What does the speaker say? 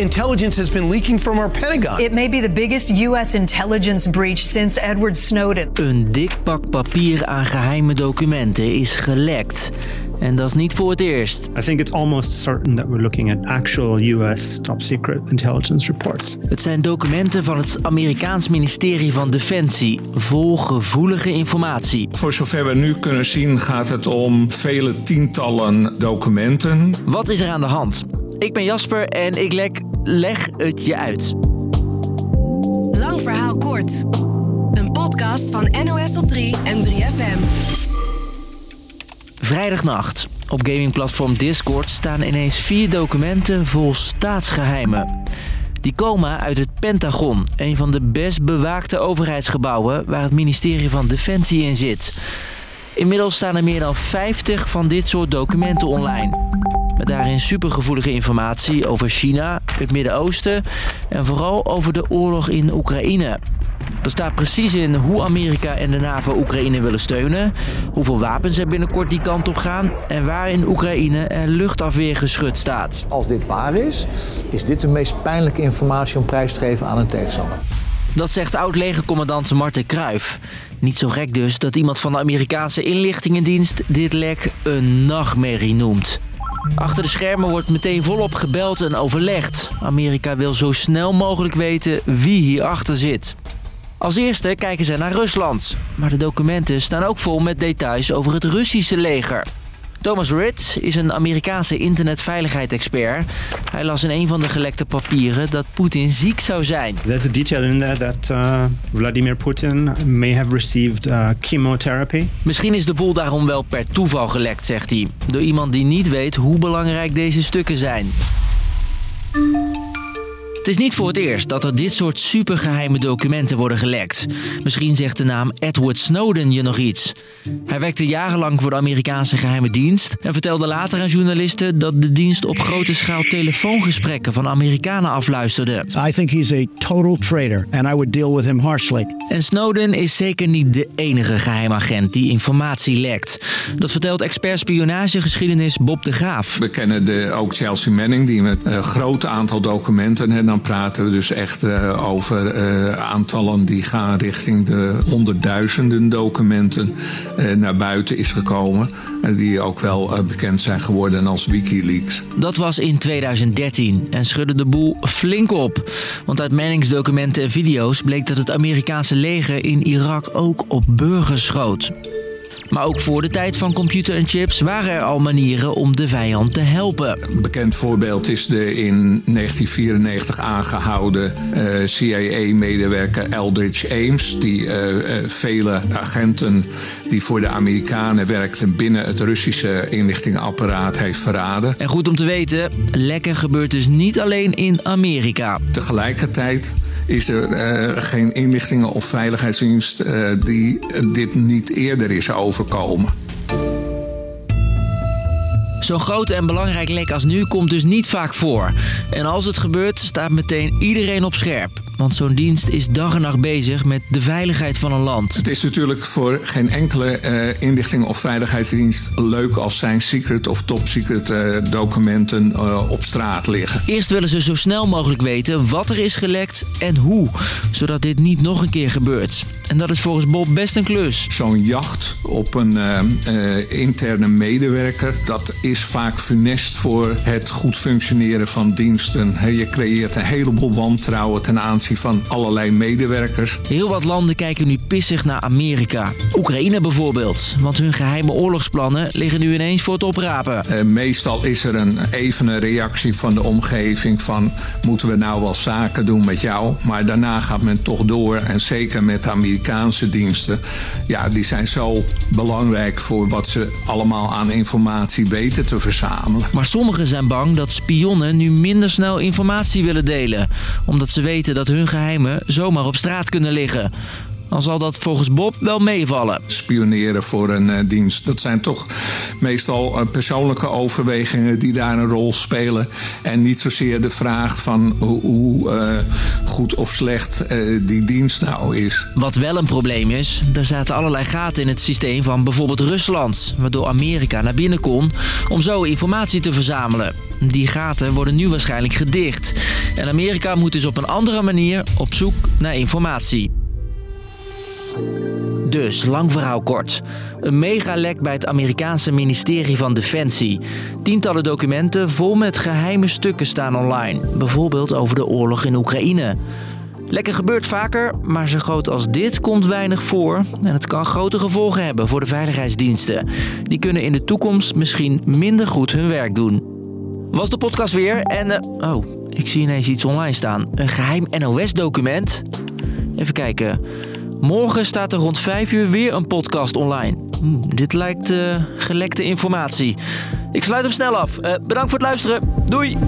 intelligence has been leaking from our Pentagon. It may be the biggest U.S. intelligence breach since Edward Snowden. Een dik pak papier aan geheime documenten is gelekt. En dat is niet voor het eerst. I think it's almost certain that we're looking at actual US top secret intelligence reports. Het zijn documenten van het Amerikaans ministerie van Defensie, vol gevoelige informatie. Voor zover we nu kunnen zien gaat het om vele tientallen documenten. Wat is er aan de hand? Ik ben Jasper en ik lek, leg het je uit. Lang verhaal kort. Een podcast van NOS op 3 en 3FM. Vrijdagnacht. Op gamingplatform Discord staan ineens vier documenten vol staatsgeheimen. Die komen uit het Pentagon, een van de best bewaakte overheidsgebouwen waar het ministerie van Defensie in zit. Inmiddels staan er meer dan 50 van dit soort documenten online. Met daarin supergevoelige informatie over China, het Midden-Oosten en vooral over de oorlog in Oekraïne. Er staat precies in hoe Amerika en de NAVO Oekraïne willen steunen, hoeveel wapens er binnenkort die kant op gaan en waar in Oekraïne er luchtafweergeschut staat. Als dit waar is, is dit de meest pijnlijke informatie om prijs te geven aan een tegenstander. Dat zegt oud-legercommandant Marten Kruijf. Niet zo gek dus dat iemand van de Amerikaanse inlichtingendienst dit lek een nachtmerrie noemt. Achter de schermen wordt meteen volop gebeld en overlegd. Amerika wil zo snel mogelijk weten wie hierachter zit. Als eerste kijken ze naar Rusland. Maar de documenten staan ook vol met details over het Russische leger. Thomas Ritz is een Amerikaanse internetveiligheid-expert. Hij las in een van de gelekte papieren dat Poetin ziek zou zijn. There's a detail in there that uh, Vladimir Putin may have received uh, chemotherapy. Misschien is de boel daarom wel per toeval gelekt, zegt hij. Door iemand die niet weet hoe belangrijk deze stukken zijn. Is niet voor het eerst dat er dit soort supergeheime documenten worden gelekt. Misschien zegt de naam Edward Snowden je nog iets. Hij werkte jarenlang voor de Amerikaanse geheime dienst en vertelde later aan journalisten dat de dienst op grote schaal telefoongesprekken van Amerikanen afluisterde. I think he's a total traitor and I would deal with him harshly. En Snowden is zeker niet de enige geheimagent die informatie lekt. Dat vertelt expert spionagegeschiedenis Bob de Graaf. We kennen de, ook Chelsea Manning die met een groot aantal documenten... en dan praten we dus echt uh, over uh, aantallen die gaan richting de honderdduizenden documenten... Uh, naar buiten is gekomen. En die ook wel bekend zijn geworden als Wikileaks. Dat was in 2013 en schudde de boel flink op. Want uit Mannings documenten en video's bleek dat het Amerikaanse leger in Irak ook op burgers schoot. Maar ook voor de tijd van computer en chips waren er al manieren om de vijand te helpen. Een bekend voorbeeld is de in 1994 aangehouden uh, CIA-medewerker Eldridge Ames, die uh, uh, vele agenten die voor de Amerikanen werkten binnen het Russische inlichtingenapparaat heeft verraden. En goed om te weten, lekken gebeurt dus niet alleen in Amerika. Tegelijkertijd is er uh, geen inlichtingen of veiligheidsdienst uh, die dit niet eerder is overkomen. Zo'n groot en belangrijk lek als nu komt dus niet vaak voor. En als het gebeurt, staat meteen iedereen op scherp. Want zo'n dienst is dag en nacht bezig met de veiligheid van een land. Het is natuurlijk voor geen enkele uh, inlichting of veiligheidsdienst leuk als zijn secret of top secret uh, documenten uh, op straat liggen. Eerst willen ze zo snel mogelijk weten wat er is gelekt en hoe, zodat dit niet nog een keer gebeurt. En dat is volgens Bob best een klus. Zo'n jacht op een interne medewerker, dat is vaak funest voor het goed functioneren van diensten. Je creëert een heleboel wantrouwen ten aanzien van allerlei medewerkers. Heel wat landen kijken nu pissig naar Amerika. Oekraïne bijvoorbeeld, want hun geheime oorlogsplannen liggen nu ineens voor het oprapen. Uh, meestal is er een evene reactie van de omgeving van moeten we nou wel zaken doen met jou? Maar daarna gaat men toch door en zeker met de Amerikaanse diensten. Ja, die zijn zo belangrijk voor wat ze allemaal aan informatie weten te verzamelen. Maar sommigen zijn bang dat spionnen nu minder snel informatie willen delen, omdat ze weten dat hun geheimen zomaar op straat kunnen liggen. Dan zal dat volgens Bob wel meevallen. Spioneren voor een eh, dienst, dat zijn toch meestal eh, persoonlijke overwegingen die daar een rol spelen. En niet zozeer de vraag van hoe, hoe eh, goed of slecht die dienst nou is. Wat wel een probleem is, er zaten allerlei gaten in het systeem van bijvoorbeeld Rusland, waardoor Amerika naar binnen kon om zo informatie te verzamelen. Die gaten worden nu waarschijnlijk gedicht. En Amerika moet dus op een andere manier op zoek naar informatie. Dus, lang verhaal kort. Een megalek bij het Amerikaanse ministerie van Defensie. Tientallen documenten vol met geheime stukken staan online. Bijvoorbeeld over de oorlog in Oekraïne. Lekker gebeurt vaker, maar zo groot als dit komt weinig voor. En het kan grote gevolgen hebben voor de veiligheidsdiensten. Die kunnen in de toekomst misschien minder goed hun werk doen. Was de podcast weer en... eh, oh, ik zie ineens iets online staan. Een geheim NOS-document. Even kijken. Morgen staat er rond 5 uur weer een podcast online. Hm, dit lijkt eh, gelekte informatie. Ik sluit hem snel af. Eh, bedankt voor het luisteren. Doei!